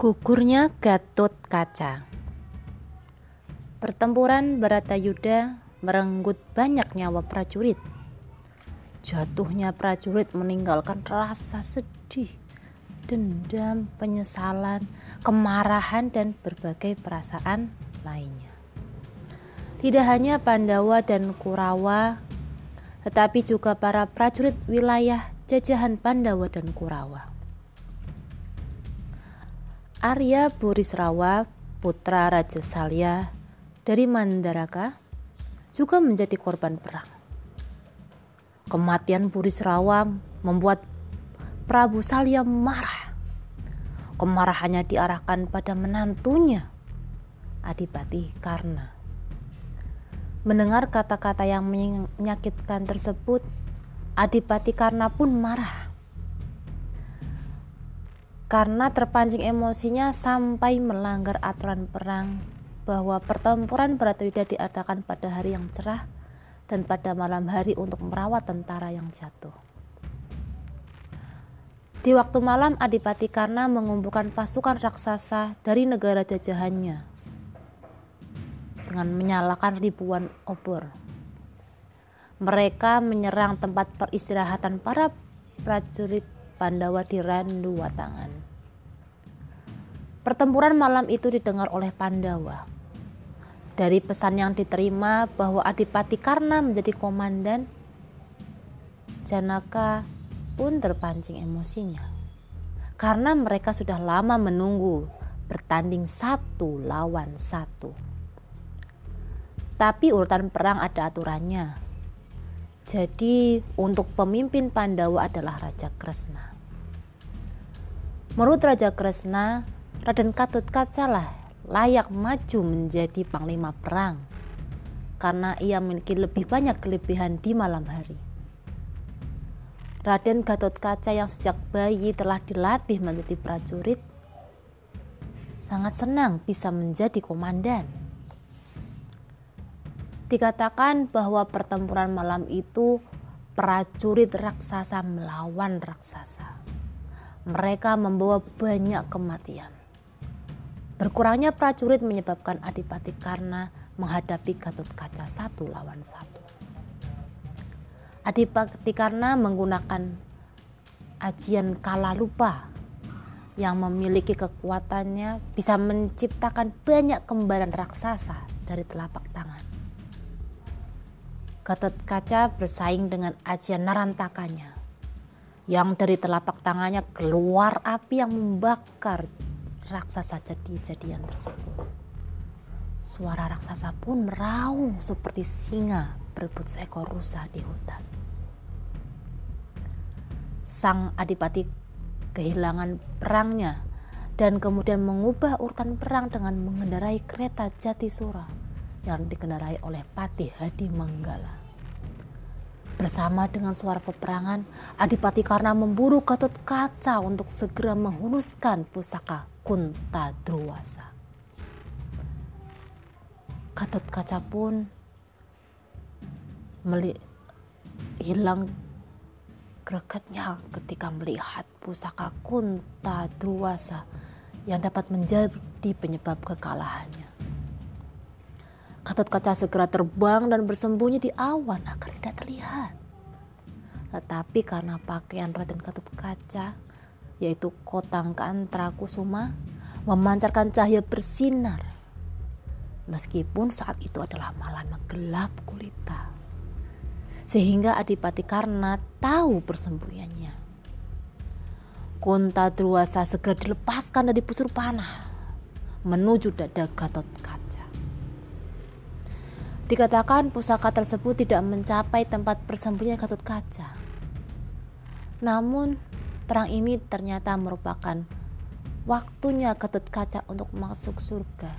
Gugurnya Gatot Kaca Pertempuran Baratayuda merenggut banyak nyawa prajurit. Jatuhnya prajurit meninggalkan rasa sedih, dendam, penyesalan, kemarahan, dan berbagai perasaan lainnya. Tidak hanya Pandawa dan Kurawa, tetapi juga para prajurit wilayah jajahan Pandawa dan Kurawa. Arya Burisrawa, putra Raja Salya dari Mandaraka, juga menjadi korban perang. Kematian Burisrawa membuat Prabu Salya marah. Kemarahannya diarahkan pada menantunya, Adipati Karna. Mendengar kata-kata yang menyakitkan tersebut, Adipati Karna pun marah karena terpancing emosinya sampai melanggar aturan perang bahwa pertempuran Bratayuda diadakan pada hari yang cerah dan pada malam hari untuk merawat tentara yang jatuh. Di waktu malam Adipati Karna mengumpulkan pasukan raksasa dari negara jajahannya dengan menyalakan ribuan obor. Mereka menyerang tempat peristirahatan para prajurit Pandawa di Randu Watangan. Pertempuran malam itu didengar oleh Pandawa. Dari pesan yang diterima bahwa Adipati Karna menjadi komandan, Janaka pun terpancing emosinya. Karena mereka sudah lama menunggu bertanding satu lawan satu. Tapi urutan perang ada aturannya. Jadi untuk pemimpin Pandawa adalah Raja Kresna. Menurut Raja Kresna, Raden Katut Kacalah layak maju menjadi panglima perang karena ia memiliki lebih banyak kelebihan di malam hari. Raden Gatot Kaca yang sejak bayi telah dilatih menjadi prajurit sangat senang bisa menjadi komandan. Dikatakan bahwa pertempuran malam itu prajurit raksasa melawan raksasa mereka membawa banyak kematian. Berkurangnya prajurit menyebabkan Adipati Karna menghadapi Gatot Kaca satu lawan satu. Adipati Karna menggunakan ajian kala lupa yang memiliki kekuatannya bisa menciptakan banyak kembaran raksasa dari telapak tangan. Gatot Kaca bersaing dengan ajian narantakanya yang dari telapak tangannya keluar api yang membakar raksasa jadi-jadian tersebut. Suara raksasa pun meraung seperti singa berebut seekor rusa di hutan. Sang adipati kehilangan perangnya dan kemudian mengubah urutan perang dengan mengendarai kereta jati sura yang dikendarai oleh Patih Hadi Manggala. Bersama dengan suara peperangan, Adipati Karna memburu Gatot Kaca untuk segera menghunuskan pusaka Kunta Druwasa. Gatot Kaca pun hilang gregetnya ketika melihat pusaka Kunta Druwasa yang dapat menjadi penyebab kekalahannya. Gatot Kaca segera terbang dan bersembunyi di awan agar tidak terlihat. Tetapi karena pakaian Raden Gatot Kaca, yaitu kotang kantra kusuma, memancarkan cahaya bersinar. Meskipun saat itu adalah malam yang gelap kulita. Sehingga Adipati Karna tahu persembunyiannya. Kunta Druwasa segera dilepaskan dari pusur panah menuju dada Gatot Kaca. Dikatakan pusaka tersebut tidak mencapai tempat persembunyian Gatot Kaca. Namun, perang ini ternyata merupakan waktunya Gatot Kaca untuk masuk surga.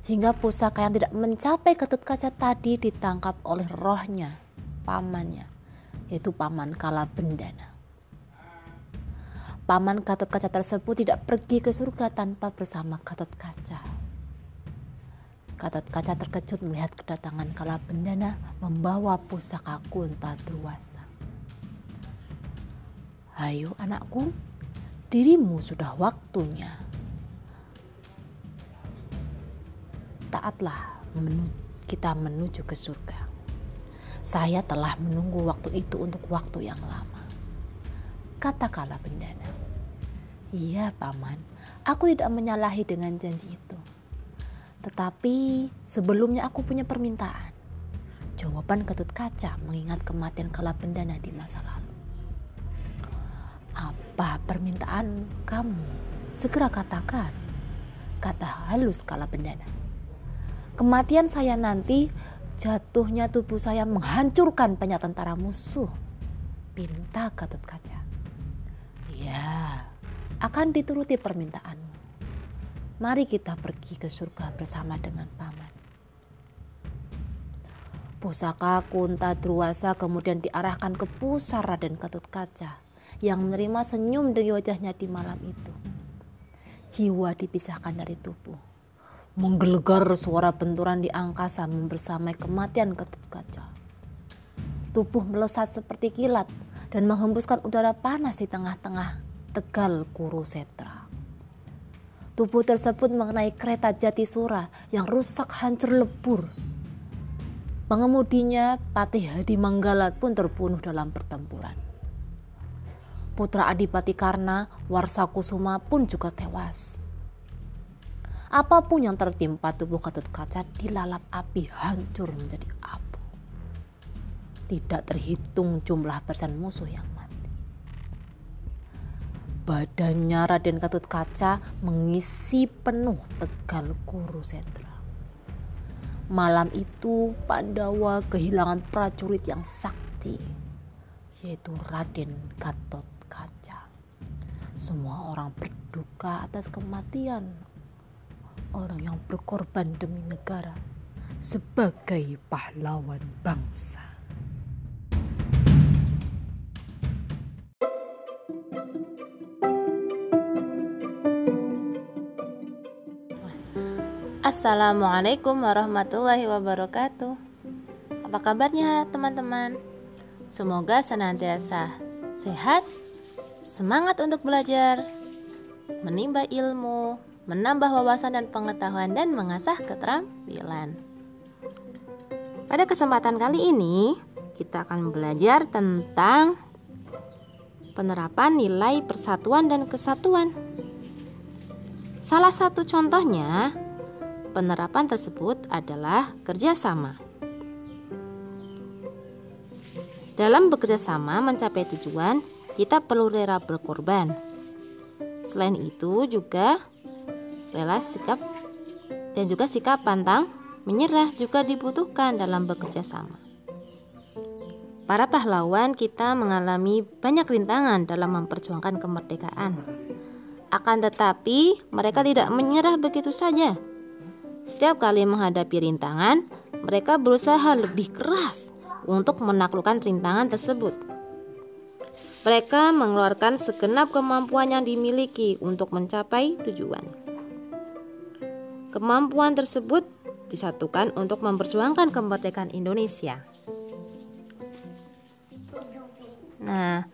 Sehingga pusaka yang tidak mencapai Gatot Kaca tadi ditangkap oleh rohnya, pamannya, yaitu paman Kala Bendana. Paman Gatot Kaca tersebut tidak pergi ke surga tanpa bersama Gatot Kaca. Gatot Kaca terkejut melihat kedatangan kala bendana membawa pusaka kunta druwasa. Ayo anakku, dirimu sudah waktunya. taatlah kita menuju ke surga. Saya telah menunggu waktu itu untuk waktu yang lama. Katakanlah bendana. Iya paman, aku tidak menyalahi dengan janji itu. Tetapi sebelumnya aku punya permintaan. Jawaban Ketut Kaca mengingat kematian kala bendana di masa lalu. Apa permintaan kamu? Segera katakan, kata halus kala bendana. Kematian saya nanti jatuhnya tubuh saya menghancurkan banyak tentara musuh. Pinta Ketut Kaca. Ya, akan dituruti permintaanmu. Mari kita pergi ke surga bersama dengan paman. Pusaka Kunta Druwasa kemudian diarahkan ke pusar Raden Ketut Kaca yang menerima senyum dari wajahnya di malam itu. Jiwa dipisahkan dari tubuh. Menggelegar suara benturan di angkasa membersamai kematian Ketut Kaca. Tubuh melesat seperti kilat dan menghembuskan udara panas di tengah-tengah Tegal Kurusetra. Tubuh tersebut mengenai kereta Jatisura yang rusak hancur lebur Pengemudinya Patih Hadi Manggalat pun terbunuh dalam pertempuran. Putra Adipati Karna, Warsa Kusuma pun juga tewas. Apa pun yang tertimpa tubuh Ketut Kaca dilalap api hancur menjadi abu. Tidak terhitung jumlah persen musuh yang. Badannya Raden Ketut Kaca mengisi penuh Tegal Kurusetra. Malam itu Pandawa kehilangan prajurit yang sakti, yaitu Raden Gatot Kaca. Semua orang berduka atas kematian orang yang berkorban demi negara sebagai pahlawan bangsa. Assalamualaikum warahmatullahi wabarakatuh. Apa kabarnya, teman-teman? Semoga senantiasa sehat, semangat untuk belajar, menimba ilmu, menambah wawasan dan pengetahuan, dan mengasah keterampilan. Pada kesempatan kali ini, kita akan belajar tentang penerapan nilai persatuan dan kesatuan. Salah satu contohnya penerapan tersebut adalah kerjasama. Dalam bekerjasama mencapai tujuan, kita perlu rela berkorban. Selain itu juga rela sikap dan juga sikap pantang menyerah juga dibutuhkan dalam bekerja sama. Para pahlawan kita mengalami banyak rintangan dalam memperjuangkan kemerdekaan. Akan tetapi, mereka tidak menyerah begitu saja setiap kali menghadapi rintangan, mereka berusaha lebih keras untuk menaklukkan rintangan tersebut. Mereka mengeluarkan segenap kemampuan yang dimiliki untuk mencapai tujuan. Kemampuan tersebut disatukan untuk memperjuangkan kemerdekaan Indonesia. Nah,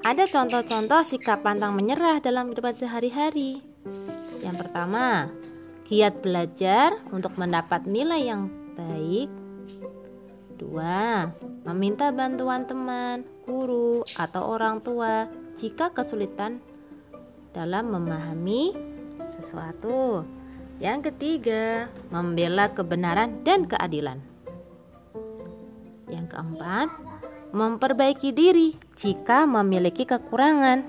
ada contoh-contoh sikap pantang menyerah dalam kehidupan sehari-hari. Yang pertama, Giat belajar untuk mendapat nilai yang baik. Dua, meminta bantuan teman, guru, atau orang tua jika kesulitan dalam memahami sesuatu. Yang ketiga, membela kebenaran dan keadilan. Yang keempat, memperbaiki diri jika memiliki kekurangan.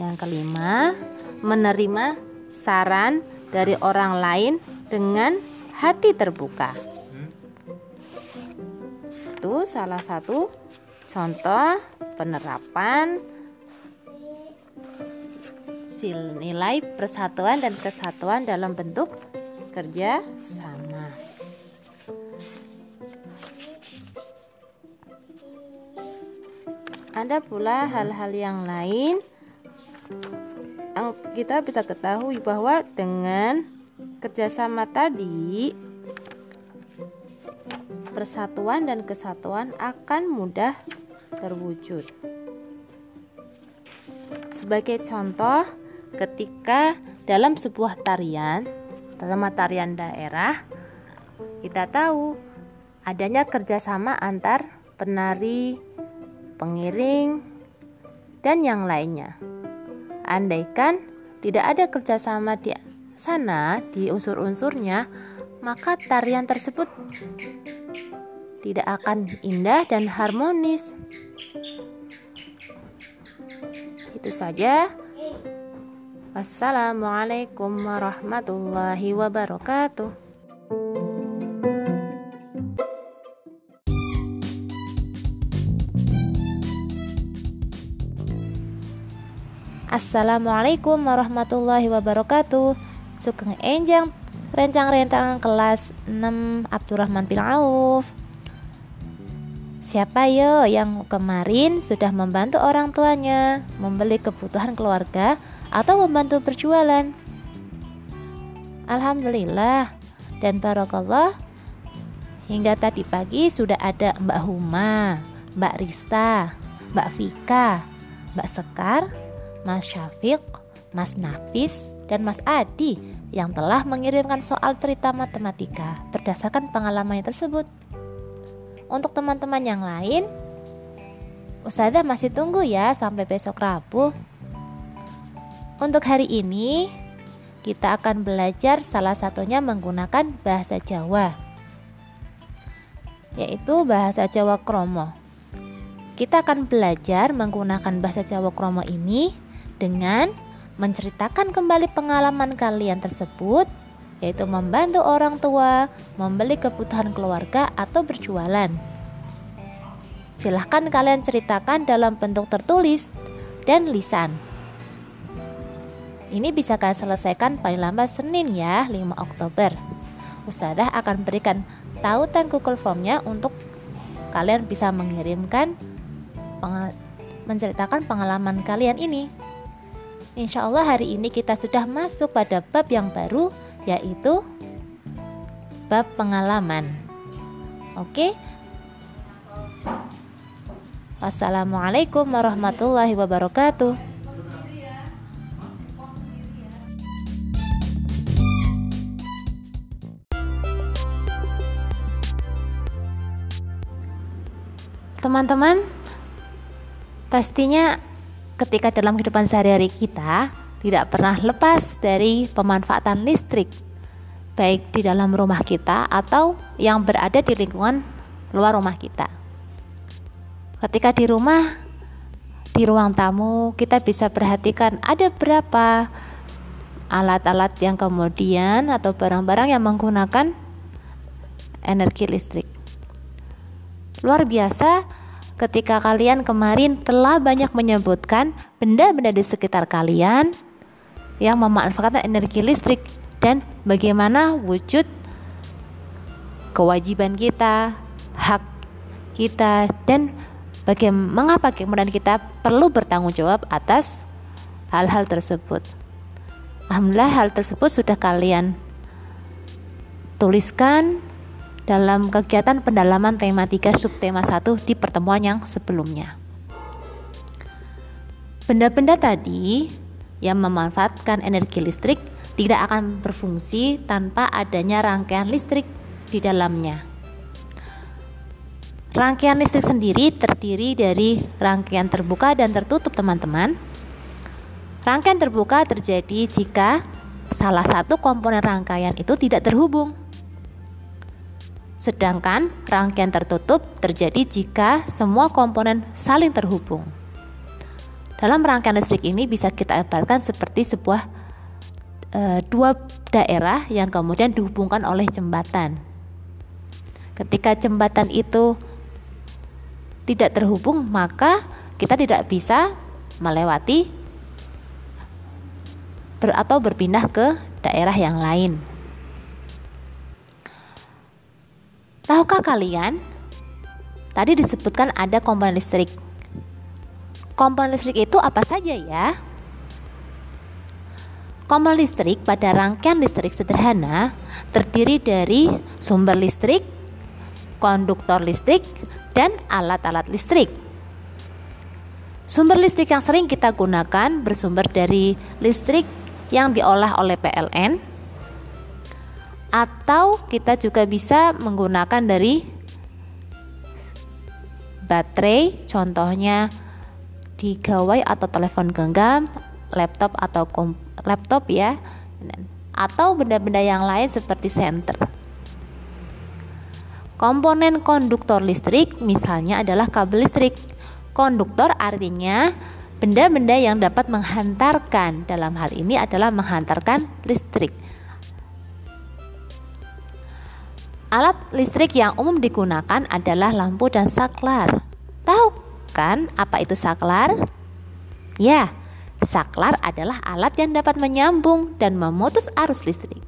Yang kelima, menerima saran dari orang lain dengan hati terbuka. Itu salah satu contoh penerapan nilai persatuan dan kesatuan dalam bentuk kerja sama. Ada pula hal-hal yang lain kita bisa ketahui bahwa dengan kerjasama tadi persatuan dan kesatuan akan mudah terwujud. Sebagai contoh, ketika dalam sebuah tarian dalam tarian daerah, kita tahu adanya kerjasama antar penari, pengiring, dan yang lainnya. Andaikan tidak ada kerjasama di sana, di unsur-unsurnya, maka tarian tersebut tidak akan indah dan harmonis. Itu saja. Wassalamualaikum warahmatullahi wabarakatuh. Assalamualaikum warahmatullahi wabarakatuh. Sugeng enjang rencang-rencangan kelas 6 Abdurrahman bin Auf. Siapa yo yang kemarin sudah membantu orang tuanya membeli kebutuhan keluarga atau membantu berjualan? Alhamdulillah dan barokallah hingga tadi pagi sudah ada Mbak Huma, Mbak Rista, Mbak Vika, Mbak Sekar, Mas Syafiq, Mas Nafis, dan Mas Adi yang telah mengirimkan soal cerita matematika berdasarkan pengalamannya tersebut. Untuk teman-teman yang lain, Ustazah masih tunggu ya sampai besok Rabu. Untuk hari ini, kita akan belajar salah satunya menggunakan bahasa Jawa, yaitu bahasa Jawa Kromo. Kita akan belajar menggunakan bahasa Jawa Kromo ini dengan menceritakan kembali pengalaman kalian tersebut, yaitu membantu orang tua, membeli kebutuhan keluarga, atau berjualan. Silahkan kalian ceritakan dalam bentuk tertulis dan lisan. Ini bisa kalian selesaikan paling lambat Senin ya, 5 Oktober. Ustazah akan berikan tautan Google Formnya untuk kalian bisa mengirimkan menceritakan pengalaman kalian ini. Insya Allah hari ini kita sudah masuk pada bab yang baru yaitu bab pengalaman. Oke. Wassalamualaikum warahmatullahi wabarakatuh. Teman-teman, pastinya ketika dalam kehidupan sehari-hari kita tidak pernah lepas dari pemanfaatan listrik baik di dalam rumah kita atau yang berada di lingkungan luar rumah kita. Ketika di rumah di ruang tamu kita bisa perhatikan ada berapa alat-alat yang kemudian atau barang-barang yang menggunakan energi listrik. Luar biasa ketika kalian kemarin telah banyak menyebutkan benda-benda di sekitar kalian yang memanfaatkan energi listrik dan bagaimana wujud kewajiban kita, hak kita dan bagaimana mengapa kemudian kita perlu bertanggung jawab atas hal-hal tersebut. Alhamdulillah hal tersebut sudah kalian tuliskan dalam kegiatan pendalaman tematika subtema 1 di pertemuan yang sebelumnya. Benda-benda tadi yang memanfaatkan energi listrik tidak akan berfungsi tanpa adanya rangkaian listrik di dalamnya. Rangkaian listrik sendiri terdiri dari rangkaian terbuka dan tertutup, teman-teman. Rangkaian terbuka terjadi jika salah satu komponen rangkaian itu tidak terhubung Sedangkan rangkaian tertutup terjadi jika semua komponen saling terhubung. Dalam rangkaian listrik ini bisa kita ibaratkan seperti sebuah e, dua daerah yang kemudian dihubungkan oleh jembatan. Ketika jembatan itu tidak terhubung, maka kita tidak bisa melewati ber atau berpindah ke daerah yang lain. Tahukah kalian? Tadi disebutkan ada komponen listrik. Komponen listrik itu apa saja ya? Komponen listrik pada rangkaian listrik sederhana terdiri dari sumber listrik, konduktor listrik, dan alat-alat listrik. Sumber listrik yang sering kita gunakan bersumber dari listrik yang diolah oleh PLN, atau kita juga bisa menggunakan dari baterai contohnya di gawai atau telepon genggam laptop atau laptop ya. Atau benda-benda yang lain seperti senter. Komponen konduktor listrik misalnya adalah kabel listrik. Konduktor artinya benda-benda yang dapat menghantarkan. Dalam hal ini adalah menghantarkan listrik Alat listrik yang umum digunakan adalah lampu dan saklar. Tahu kan apa itu saklar? Ya, saklar adalah alat yang dapat menyambung dan memutus arus listrik.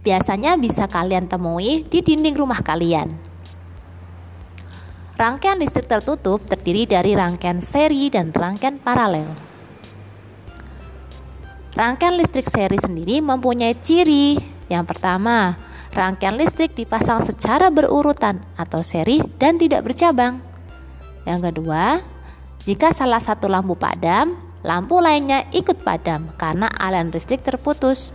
Biasanya bisa kalian temui di dinding rumah kalian. Rangkaian listrik tertutup terdiri dari rangkaian seri dan rangkaian paralel. Rangkaian listrik seri sendiri mempunyai ciri. Yang pertama, Rangkaian listrik dipasang secara berurutan atau seri dan tidak bercabang. Yang kedua, jika salah satu lampu padam, lampu lainnya ikut padam karena aliran listrik terputus.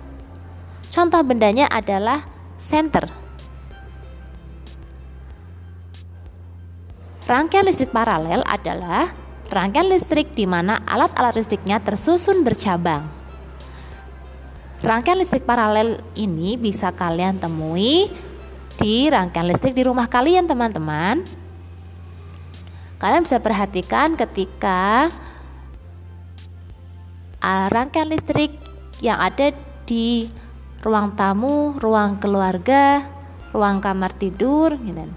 Contoh bendanya adalah senter. Rangkaian listrik paralel adalah rangkaian listrik di mana alat-alat listriknya tersusun bercabang. Rangkaian listrik paralel ini bisa kalian temui di rangkaian listrik di rumah kalian, teman-teman. Kalian bisa perhatikan ketika uh, rangkaian listrik yang ada di ruang tamu, ruang keluarga, ruang kamar tidur, gitu.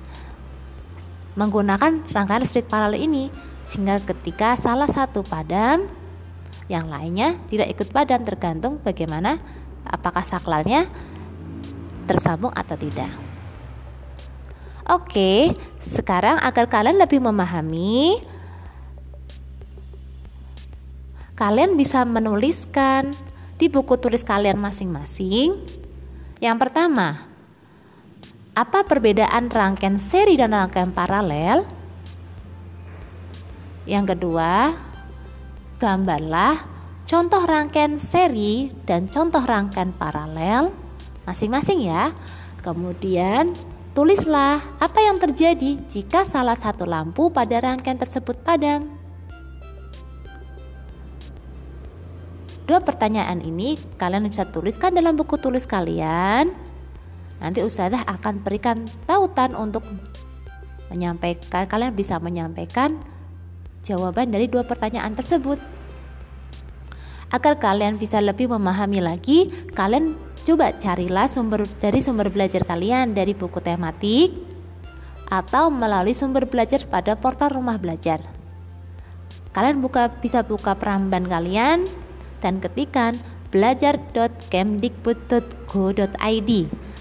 menggunakan rangkaian listrik paralel ini sehingga ketika salah satu padam yang lainnya tidak ikut padam tergantung bagaimana apakah saklarnya tersambung atau tidak. Oke, sekarang agar kalian lebih memahami, kalian bisa menuliskan di buku tulis kalian masing-masing. Yang pertama, apa perbedaan rangkaian seri dan rangkaian paralel? Yang kedua, gambarlah contoh rangkaian seri dan contoh rangkaian paralel masing-masing ya. Kemudian tulislah apa yang terjadi jika salah satu lampu pada rangkaian tersebut padam. Dua pertanyaan ini kalian bisa tuliskan dalam buku tulis kalian. Nanti Ustazah akan berikan tautan untuk menyampaikan kalian bisa menyampaikan jawaban dari dua pertanyaan tersebut. Agar kalian bisa lebih memahami lagi, kalian coba carilah sumber dari sumber belajar kalian dari buku tematik atau melalui sumber belajar pada portal rumah belajar. Kalian buka bisa buka peramban kalian dan ketikan belajar.kemdikbud.go.id.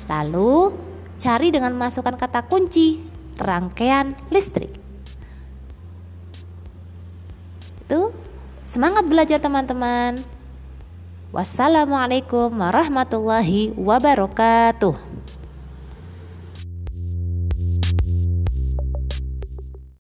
Lalu cari dengan masukkan kata kunci rangkaian listrik. Itu Semangat belajar teman-teman. Wassalamualaikum warahmatullahi wabarakatuh.